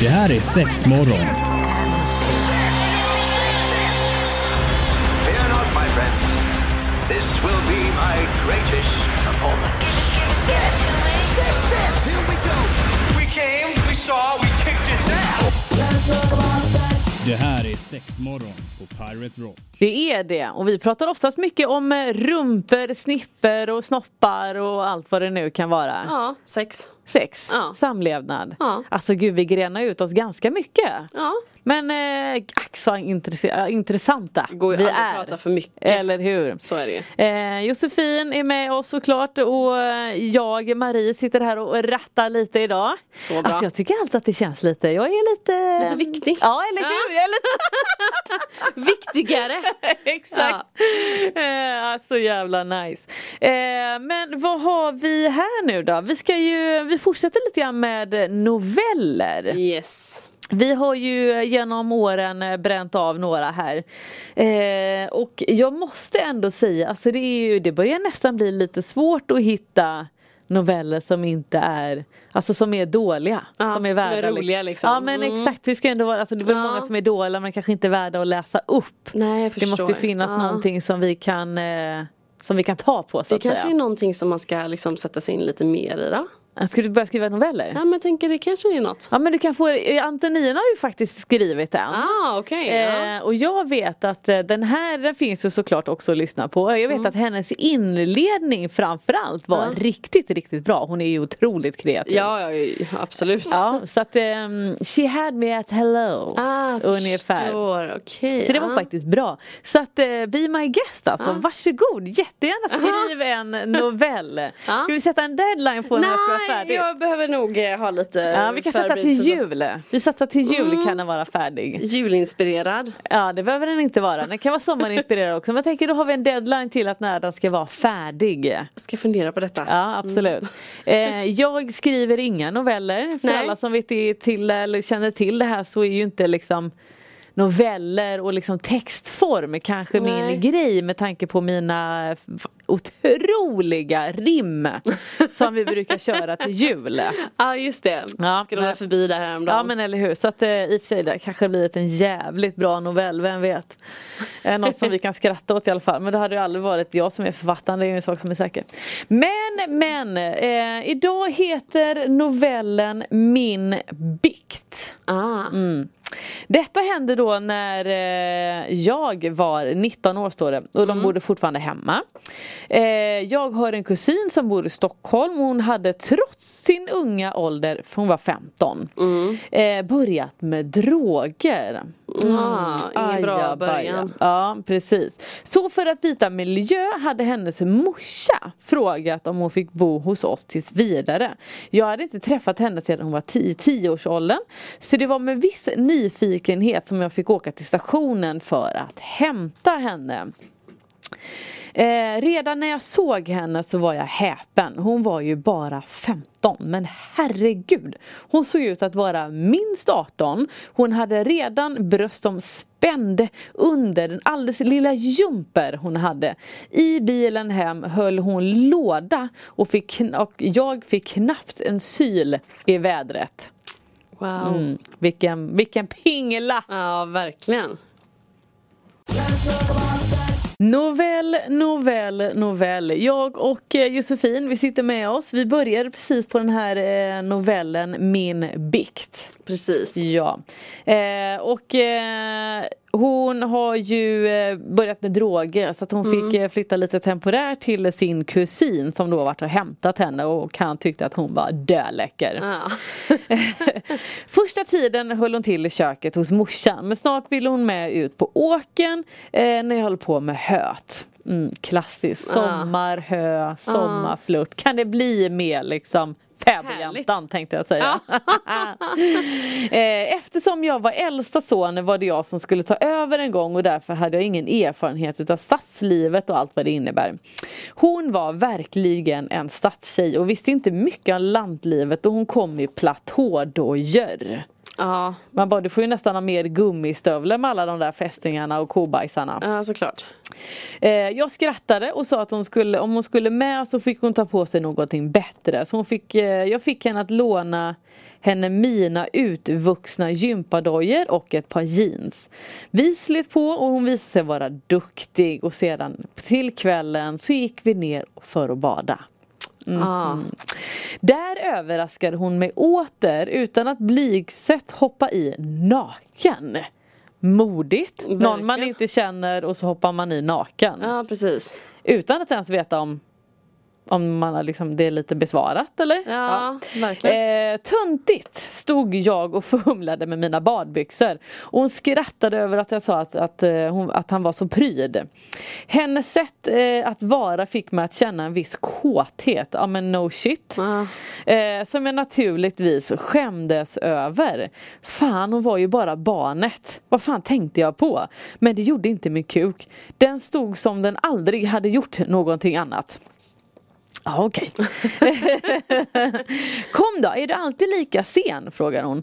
Det här är sex morgon. Fear not, my friends. This will be my greatest performance. Six, six, six. Here we go. We came, we saw, we kicked its ass. Det här är sex morgon på Pirate Rock. Det är det och vi pratar oftast mycket om eh, rumper, snipper och snoppar och allt vad det nu kan vara. Ja, sex. Sex, Ja. samlevnad. Ja. Alltså gud vi grenar ut oss ganska mycket. Ja. Men eh, ack så intresse- intressanta Går ju vi är. prata för mycket. Eller hur? Så är det. Eh, Josefin är med oss såklart och eh, jag, Marie, sitter här och rattar lite idag. Så bra. Alltså jag tycker alltid att det känns lite, jag är lite... Lite viktig. Ja, eller hur? Ja. Lite... Viktigare. Exakt. Eh, så jävla nice. Eh, men vad har vi här nu då? Vi ska ju, vi fortsätter lite grann med noveller. Yes. Vi har ju genom åren bränt av några här. Eh, och jag måste ändå säga, alltså det, är ju, det börjar nästan bli lite svårt att hitta noveller som inte är, alltså som är dåliga. Ja, som är som är värda roliga, liksom. Ja men Mm. exakt, vi ska ändå vara, alltså det är Ja. många som är dåliga men kanske inte är värda att läsa upp. Nej, jag Det måste ju förstår. finnas Ja. någonting som vi kan eh, som vi kan ta på så Det att kanske säga. är någonting som man ska liksom sätta sig in lite mer i då. Ska du börja skriva noveller? Ja men jag tänker det kanske är något. Ja men du kan få, Antonina har ju faktiskt skrivit en. Ah ja. Eh, och jag vet att eh, den här den finns ju såklart också att lyssna på. Jag vet att hennes inledning framförallt var Mm. Ja. riktigt, riktigt bra. Hon är ju otroligt kreativ. Ja, ja, ja, absolut. Ja, så att um, she had me at hello. Ah, ungefär. förstår. Okej. Så det var ja. faktiskt bra. Så att eh, be my guest alltså, varsågod. Jättegärna skriv en novell. Ja. Ska vi sätta en deadline på den Nej, färdig? jag behöver nog eh, ha lite Ja, vi kan sätta till jul. Vi sätter till jul Mm. kan den vara färdig. Julinspirerad. Ja det behöver den inte vara. Den kan vara sommarinspirerad också. Men jag tänker då har vi en deadline till att när den ska vara färdig. Jag ska fundera på detta. Ja absolut. Eh, jag skriver inga noveller. För Nej. alla som vet till eller känner till det här så är ju inte liksom noveller och liksom textform kanske Nej. min grej med tanke på mina otroliga rim som vi brukar köra till jul. Ja just det. Ja, Scrolla men- förbi där häromdagen. Ja men eller hur, så att eh, i och för sig det kanske blivit en jävligt bra novell, vem vet. Eh, något som vi kan skratta åt i alla fall. Men det hade ju aldrig varit jag som är författaren, det är ju en sak som är säker. Men, men, eh, idag heter novellen Min bikt. Ah. Mm. Detta hände då när eh, jag var 19 år står det och de bodde fortfarande hemma. Eh, jag har en kusin som bor i Stockholm och hon hade trots sin unga ålder, för hon var 15, eh, börjat med droger. Ah, ingen bra Ajabaja. början. Ja precis. Så för att byta miljö hade hennes morsa frågat om hon fick bo hos oss tills vidare. Jag hade inte träffat henne sedan hon var 10 10-årsåldern. Så det var med viss nyfikenhet som jag fick åka till stationen för att hämta henne. Eh, redan när jag såg henne så var jag häpen. Hon var ju bara 15 men herregud. Hon såg ut att vara minst 18. Hon hade redan bröst som spände under den alldeles lilla jumper hon hade. I bilen hem höll hon låda och, fick, och jag fick knappt en syl i vädret. Wow. Mm, vilken, vilken pingla! Ja verkligen. Novell, novell, novell. Jag och eh, Josefin, vi sitter med oss. Vi började precis på den här eh, novellen Min bikt. Precis. Ja. Eh, och eh, hon har ju eh, börjat med droger så att hon fick eh, flytta lite temporärt till sin kusin som då varit och hämtat henne och han tyckte att hon var döläcker. Ja. Första tiden höll hon till i köket hos morsan men snart ville hon med ut på åken eh, när jag höll på med höet. Mm, klassiskt, sommar, hö, sommarflört. Kan det bli mer liksom fäbodjäntan tänkte jag säga. Eh, Eftersom jag var äldsta son var det jag som skulle ta över en gång och därför hade jag ingen erfarenhet av stadslivet och allt vad det innebär. Hon var verkligen en stadstjej och visste inte mycket om lantlivet och hon kom i platådojor. Ja, Man bara, du får ju nästan ha mer gummistövlar med alla de där fästingarna och kobajsarna. ja såklart. Eh, jag skrattade och sa att hon skulle, om hon skulle med så fick hon ta på sig någonting bättre. Så hon fick, eh, jag fick henne att låna henne mina utvuxna gympadojor och ett par jeans. Vi slet på och hon visade sig vara duktig och sedan till kvällen så gick vi ner för att bada. Ja. Där överraskade hon mig åter utan att blygset hoppa i naken. Modigt, någon man Verkligen. inte känner och så hoppar man i naken. ja, precis. Utan att ens veta om, om man har liksom, det är lite besvarat eller? Ja, verkligen. Eh, töntigt stod jag och fumlade med mina badbyxor. Och hon skrattade över att jag sa att, att, eh, hon, att han var så pryd. Hennes sätt eh, att vara fick mig att känna en viss kåthet. Ja men no shit. Ja. Eh, som jag naturligtvis skämdes över. Fan hon var ju bara barnet. Vad fan tänkte jag på? Men det gjorde inte min kuk. Den stod som den aldrig hade gjort någonting annat. Ja okej. kom då, är du alltid lika sen? frågar hon.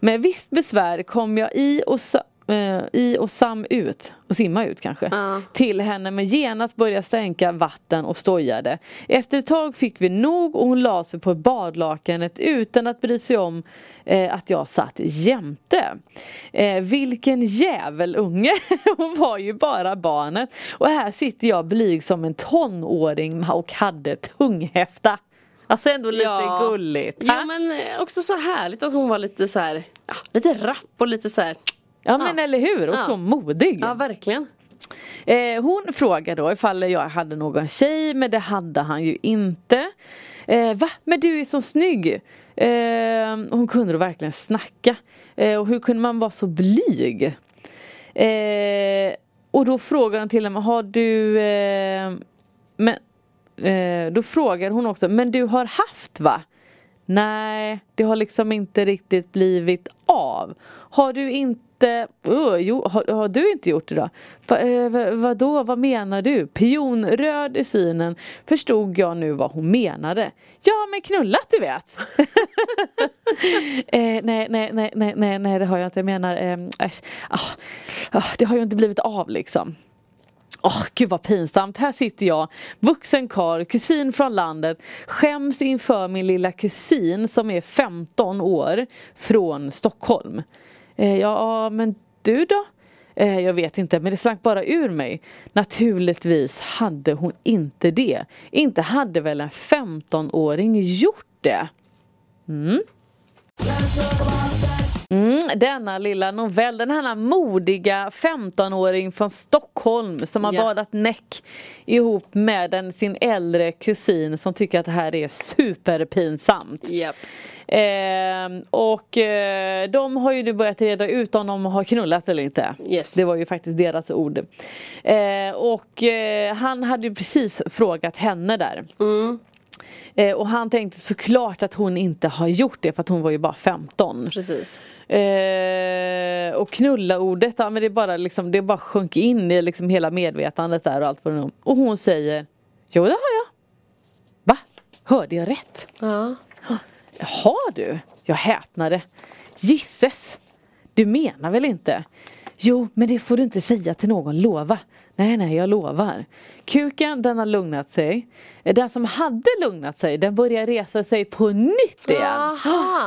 Med visst besvär kom jag i och, sa, eh, i och sam ut, och simma ut kanske, Ja. till henne men genast började stänka vatten och stojade. Efter ett tag fick vi nog och hon la sig på badlakanet utan att bry sig om eh, att jag satt jämte. Eh, vilken jävelunge! hon var ju bara barnet. Och här sitter jag blyg som en tonåring och hade tunghäfta. Alltså ändå lite Ja. gulligt. Ja men eh, också så härligt att hon var lite så här, ja, lite rapp och lite så här. Ja men eller hur, och så modig. Ja verkligen. Eh, hon frågade då ifall jag hade någon tjej men det hade han ju inte. Eh, va? Men du är så snygg! Eh, hon kunde då verkligen snacka. Eh, och hur kunde man vara så blyg? Eh, och då frågade han till henne, har du eh, men, Då frågade hon också, men du har haft va? Nej, det har liksom inte riktigt blivit av. Har du inte, uh, jo, har, har du inte gjort det då? Va, eh, vadå, vad menar du? Pionröd i synen förstod jag nu vad hon menade. Ja men knullat du vet. eh, nej, nej, nej, nej, nej, nej, det har jag inte. Jag menar, eh, ah, ah, det har ju inte blivit av liksom. Åh gud vad pinsamt, här sitter jag, vuxen karl, kusin från landet, skäms inför min lilla kusin som är 15 år från Stockholm. Eh, ja men du då? Eh, jag vet inte men det slank bara ur mig. Naturligtvis hade hon inte det. Inte hade väl en 15-åring gjort det? Mm, denna lilla novell, den här modiga 15-åring från Stockholm som har Ja. badat näck ihop med den, sin äldre kusin som tycker att det här är superpinsamt. Japp. Ehm, och eh, de har ju nu börjat reda ut om de har knullat eller inte. Yes. Det var ju faktiskt deras ord. Eh, och eh, han hade ju precis frågat henne där. Eh, och han tänkte såklart att hon inte har gjort det för att hon var ju bara 15. Precis. Eh, och knulla ordet, ja, men det bara liksom, det bara sjönk in i liksom hela medvetandet där och allt vad det Och hon säger Jo det har jag. Va? Hörde jag rätt? Ja. Har du? Jag häpnade. Gisses! Du menar väl inte? Jo, men det får du inte säga till någon, lova. Nej, nej, jag lovar. Kuken, den har lugnat sig. Den som hade lugnat sig, den börjar resa sig på nytt igen. Aha.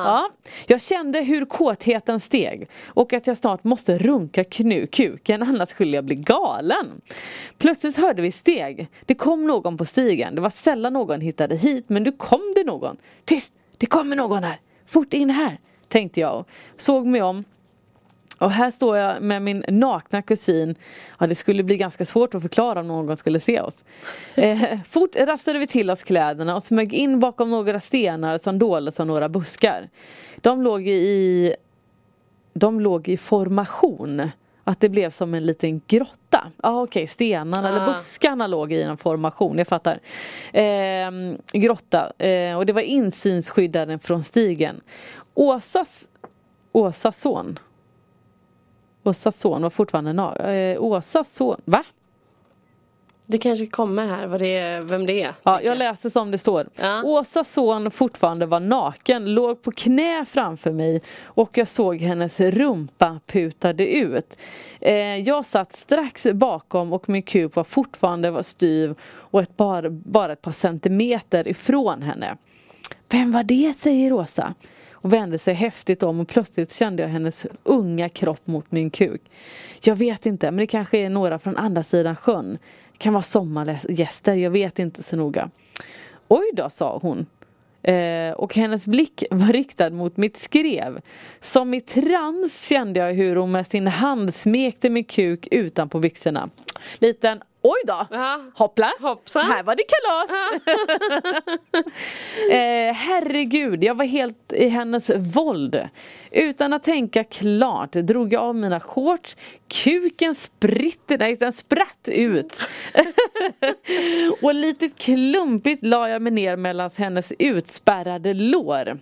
Ja, jag kände hur kåtheten steg och att jag snart måste runka knu kuken annars skulle jag bli galen. Plötsligt hörde vi steg. Det kom någon på stigen. Det var sällan någon hittade hit men nu kom det någon. Tyst! Det kommer någon här! Fort in här! Tänkte jag såg mig om. Och här står jag med min nakna kusin. Ja det skulle bli ganska svårt att förklara om någon skulle se oss. Eh, fort rastade vi till oss kläderna och smög in bakom några stenar som doldes av några buskar. De låg i De låg i formation. Att det blev som en liten grotta. Ah, okej, stenarna eller Ah. buskarna låg i en formation, jag fattar. Eh, grotta. Eh, och det var insynsskyddaden från stigen. Åsas Åsas son Åsas son var fortfarande na- eh, Åsas son, va? Det kanske kommer här vad det är, vem det är. Ja, jag läser som det står. Ja. Åsas son fortfarande var naken, låg på knä framför mig och jag såg hennes rumpa putade ut. Eh, jag satt strax bakom och min kuk var fortfarande var styv och ett bara, bara ett par centimeter ifrån henne. Vem var det, säger Rosa. Och vände sig häftigt om och plötsligt kände jag hennes unga kropp mot min kuk. Jag vet inte, men det kanske är några från andra sidan sjön. Det Kan vara sommargäster, jag vet inte så noga. Oj då, sa hon. Eh, och hennes blick var riktad mot mitt skrev. Som i trans kände jag hur hon med sin hand smekte min kuk utanpå byxorna. Liten oj då, Ja. hoppla, Hoppsan. här var det kalas. eh, herregud, jag var helt i hennes våld. Utan att tänka klart drog jag av mina shorts, kuken spritte, nej den spratt ut. och lite klumpigt la jag mig ner mellan hennes utspärrade lår.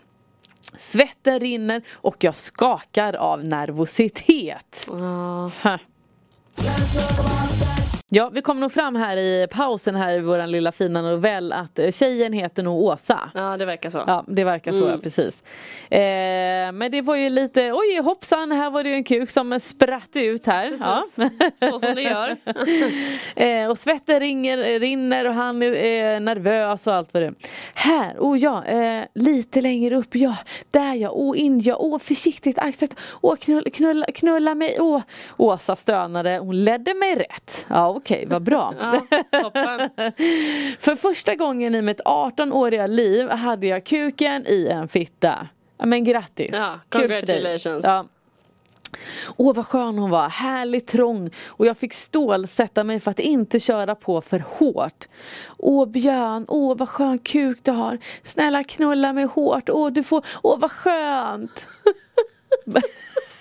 Svetten rinner och jag skakar av nervositet. Ja. Ja, vi kom nog fram här i pausen här i våran lilla fina novell att eh, tjejen heter nog Åsa. ja, det verkar så. Ja, det verkar så ja, precis. Eh, men det var ju lite, oj hoppsan, här var det ju en kuk som spratt ut här. Precis. Ja. Så som det gör. eh, och svetten ringer, rinner och han är eh, nervös och allt vad det är. Här, oh ja, eh, lite längre upp, ja, där ja, oh in ja, åh försiktigt, axet, åh knulla, knulla, knulla mig, åh. Åsa stönade, hon ledde mig rätt. Ja okej, vad bra. Ja. För första gången i mitt 18-åriga liv hade jag kuken i en fitta. Men grattis! Ja, congratulations. Ja. Åh vad skön hon var, härligt trång och jag fick stålsätta mig för att inte köra på för hårt. Åh Björn, åh vad skön kuk du har. Snälla knulla mig hårt, åh du får, åh vad skönt.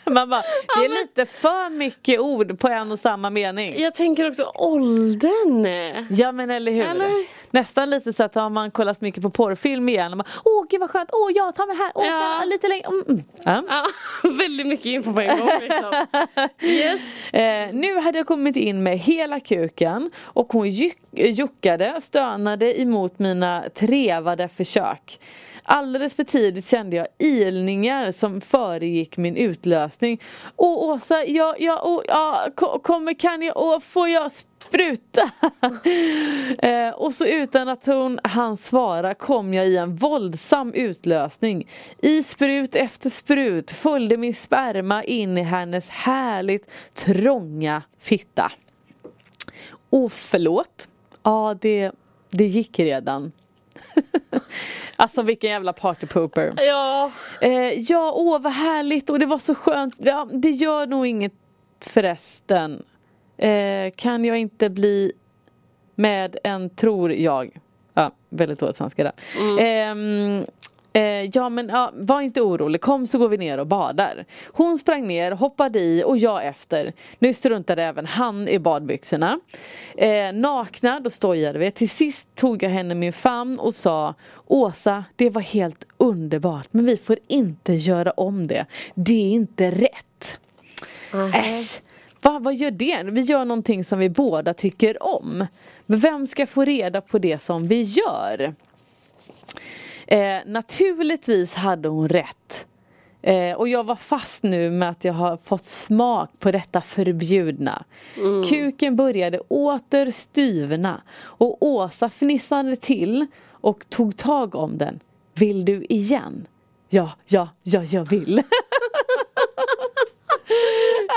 Man bara, det är lite för mycket ord på en och samma mening. Jag tänker också åldern. Ja men eller hur. Eller? Nästan lite så att har man kollat mycket på porrfilm igen och man, åh gud vad skönt, åh jag tar mig här, åh Ja. snälla, lite längre. Mm, mm. Ja. Ja, väldigt mycket info på en gång liksom. Yes. Eh, nu hade jag kommit in med hela kuken och hon juck- juckade, stönade emot mina trevade försök. Alldeles för tidigt kände jag ilningar som föregick min utlösning. Åh Åsa, jag, jag, åh, ja, kommer, kan jag, åh, får jag spruta? eh, och så utan att hon hann svara kom jag i en våldsam utlösning. I sprut efter sprut följde min sperma in i hennes härligt trånga fitta. Åh förlåt. Ja det, det gick redan. alltså vilken jävla partypooper. Ja, Eh, ja, åh vad härligt och det var så skönt. Ja, det gör nog inget förresten. Eh, kan jag inte bli med en, tror jag. Ja, väldigt dåligt svenska där. Ehm, eh, ja men ja, var inte orolig, kom så går vi ner och badar. Hon sprang ner, hoppade i och jag efter. Nu struntade även han i badbyxorna. Eh, nakna, då stojade vi. Till sist tog jag henne i min famn och sa Åsa, det var helt underbart men vi får inte göra om det. Det är inte rätt. Äsch, va, vad gör det? Vi gör någonting som vi båda tycker om. Men vem ska få reda på det som vi gör? Eh, naturligtvis hade hon rätt. Eh, och jag var fast nu med att jag har fått smak på detta förbjudna. Kuken började åter styvna och Åsa fnissade till och tog tag om den. Vill du igen? Ja, ja, ja, jag vill.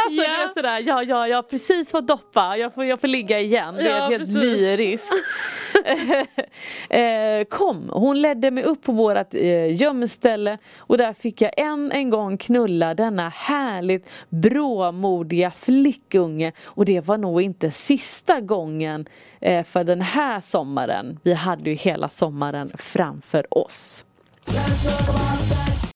Alltså det är Ja. sådär, ja ja jag har precis fått doppa, jag får, jag får ligga igen. Det är Ja, helt lyriskt. eh, kom, hon ledde mig upp på vårat eh, gömställe och där fick jag än en gång knulla denna härligt bråmodiga flickunge och det var nog inte sista gången eh, för den här sommaren. Vi hade ju hela sommaren framför oss.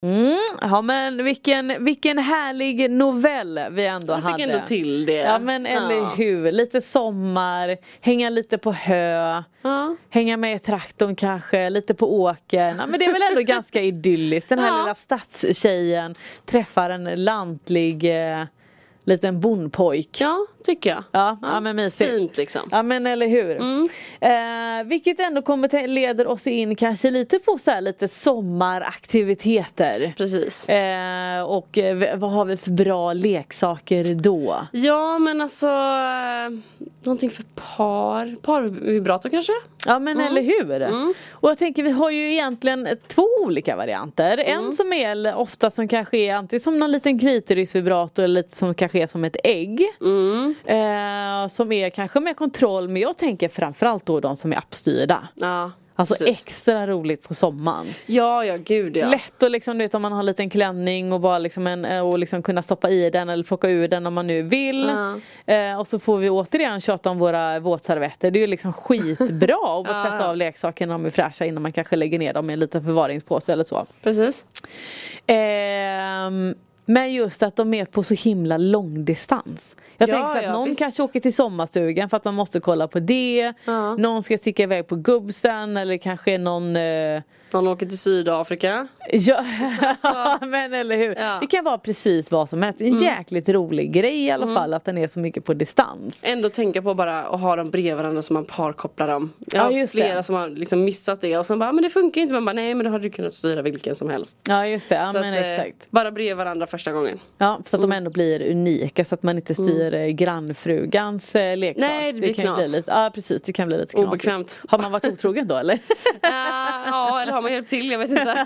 Mm, ja men vilken, vilken härlig novell vi ändå jag fick hade. ändå till det. Ja men eller Ja. hur, lite sommar, hänga lite på hö, Ja. hänga med i traktorn kanske, lite på åkern. Ja, men det är väl ändå ganska idylliskt. Den här Ja. lilla stadstjejen träffar en lantlig eh, liten bondpojk. ja, tycker jag. Ja, ja, men mysigt. Fint liksom. Ja men eller hur. Eh, vilket ändå kommer till, leder oss in kanske lite på så här, lite sommaraktiviteter. Precis. Eh, och eh, v- vad har vi för bra leksaker då? Ja men alltså eh, Någonting för par, parvibrator kanske? Ja men eller hur. Och jag tänker vi har ju egentligen två olika varianter. En som är ofta som kanske är antingen som någon liten klitorisvibrator eller lite som kanske är som ett ägg. Eh, som är kanske med kontroll men jag tänker framförallt då de som är appstyrda. Ja Alltså precis. extra roligt på sommaren. Ja ja gud ja Lätt att liksom, du vet, om man har en liten klänning och bara liksom en, eh, och liksom kunna stoppa i den eller plocka ur den om man nu vill. Eh, och så får vi återigen tjata om våra våtservetter. Det är ju liksom skitbra att Ja, tvätta av leksakerna om de är fräscha innan man kanske lägger ner dem i en liten förvaringspåse eller så. Precis Ehm, men just att de är på så himla långdistans. Jag Ja, tänker så att ja, någon visst. kanske åker till sommarstugan för att man måste kolla på det. Ja. Någon ska sticka iväg på gubbsen eller kanske någon eh, Någon åker till Sydafrika Ja, men eller hur. Ja. Mm. Det kan vara precis vad som helst. En jäkligt rolig grej i alla fall att den är så mycket på distans. Ändå tänka på bara att ha dem bredvid varandra så man parkopplar dem Jag Ja, har just flera det. som har liksom missat det och sen bara men det funkar inte man bara nej men då hade du kunnat styra vilken som helst Ja just det, ja, men att, eh, exakt. Bara bredvid varandra första gången Ja, så att Mm. de ändå blir unika så att man inte styr eh, grannfrugans eh, leksak. Nej, det blir kan ju knas. bli lite, Ja precis, det kan bli lite knasigt. Obekvämt. Har man varit otrogen då eller? Ah, Ja eller har man hjälpt till jag vet inte?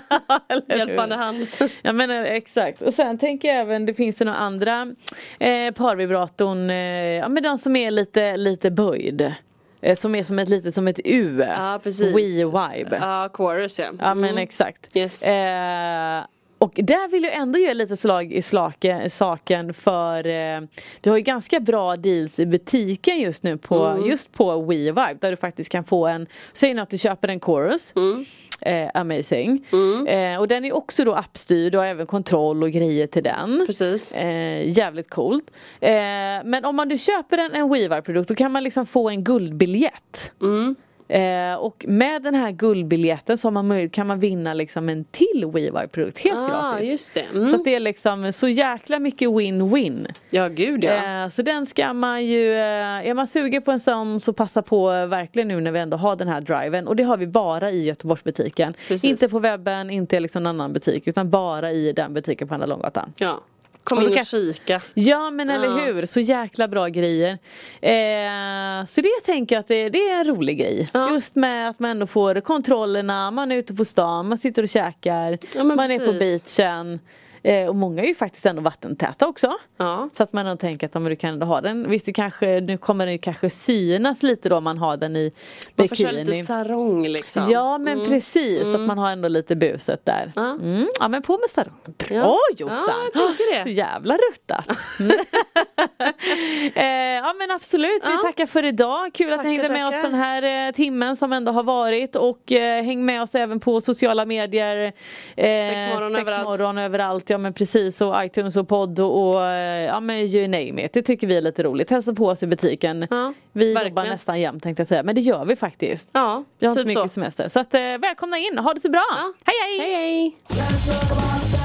Hjälpande hand Ja men eh, exakt. Och sen tänker jag även, det finns ju några andra eh, parvibratorn, eh, ja men de som är lite, lite böjd. Eh, som är som ett lite som ett U. Ja precis We-vibe. Ja chorus ja Ja men exakt. Yes. Eh, och där vill jag ändå göra lite slag i slake, saken för eh, vi har ju ganska bra deals i butiken just nu på just på WeVibe där du faktiskt kan få en, säg nu att du köper en chorus Eh, amazing. Eh, och den är också då appstyrd och har även kontroll och grejer till den. Precis Eh, jävligt coolt. Eh, men om man nu köper en, en WeVibe-produkt då kan man liksom få en guldbiljett. Eh, och med den här guldbiljetten så man kan man vinna liksom en till WeVibe-produkt helt Ah gratis. just det mm. Så det är liksom så jäkla mycket win-win. Ja gud ja Eh, så den ska man ju, eh, är man sugen på en sån så passa på eh, verkligen nu när vi ändå har den här driven. Och det har vi bara i Göteborgsbutiken. Precis. Inte på webben, inte liksom någon annan butik utan bara i den butiken på Andra Långgatan. Ja Kom in och kika Ja men eller Ja. hur, så jäkla bra grejer. Eh, så det tänker jag att det, det är en rolig grej. Ja. Just med att man ändå får kontrollerna, man är ute på stan, man sitter och käkar, Ja, man är på precis. beachen. Eh, och många är ju faktiskt ändå vattentäta också. Ja Så att man ändå tänker att men du kan ändå ha den. Visst det kanske, nu kommer den ju kanske synas lite då om man har den i Man får köra bikini. lite sarong liksom Ja men precis, att man har ändå lite buset där. Ja. Mm. Ja men på med sarong. Bra Ja. Jossan! Ja, jag tycker det. Så jävla ruttat. eh, ja men absolut, vi Ja. tackar för idag. Kul att Tackar, ni hängde med oss tackar. på den här eh, timmen som ändå har varit. Och eh, häng med oss även på sociala medier. Eh, Sex morgon överallt. morgon överallt. Ja men precis och iTunes och podd och, och eh, ja men you name it. Det tycker vi är lite roligt. Hälsa på oss i butiken. Ja, vi verkligen. jobbar nästan jämt tänkte jag säga. Men det gör vi faktiskt. Ja Vi har inte typ mycket så semester. Så att, eh, välkomna in, ha det så bra! Ja. Hej hej! Hej hej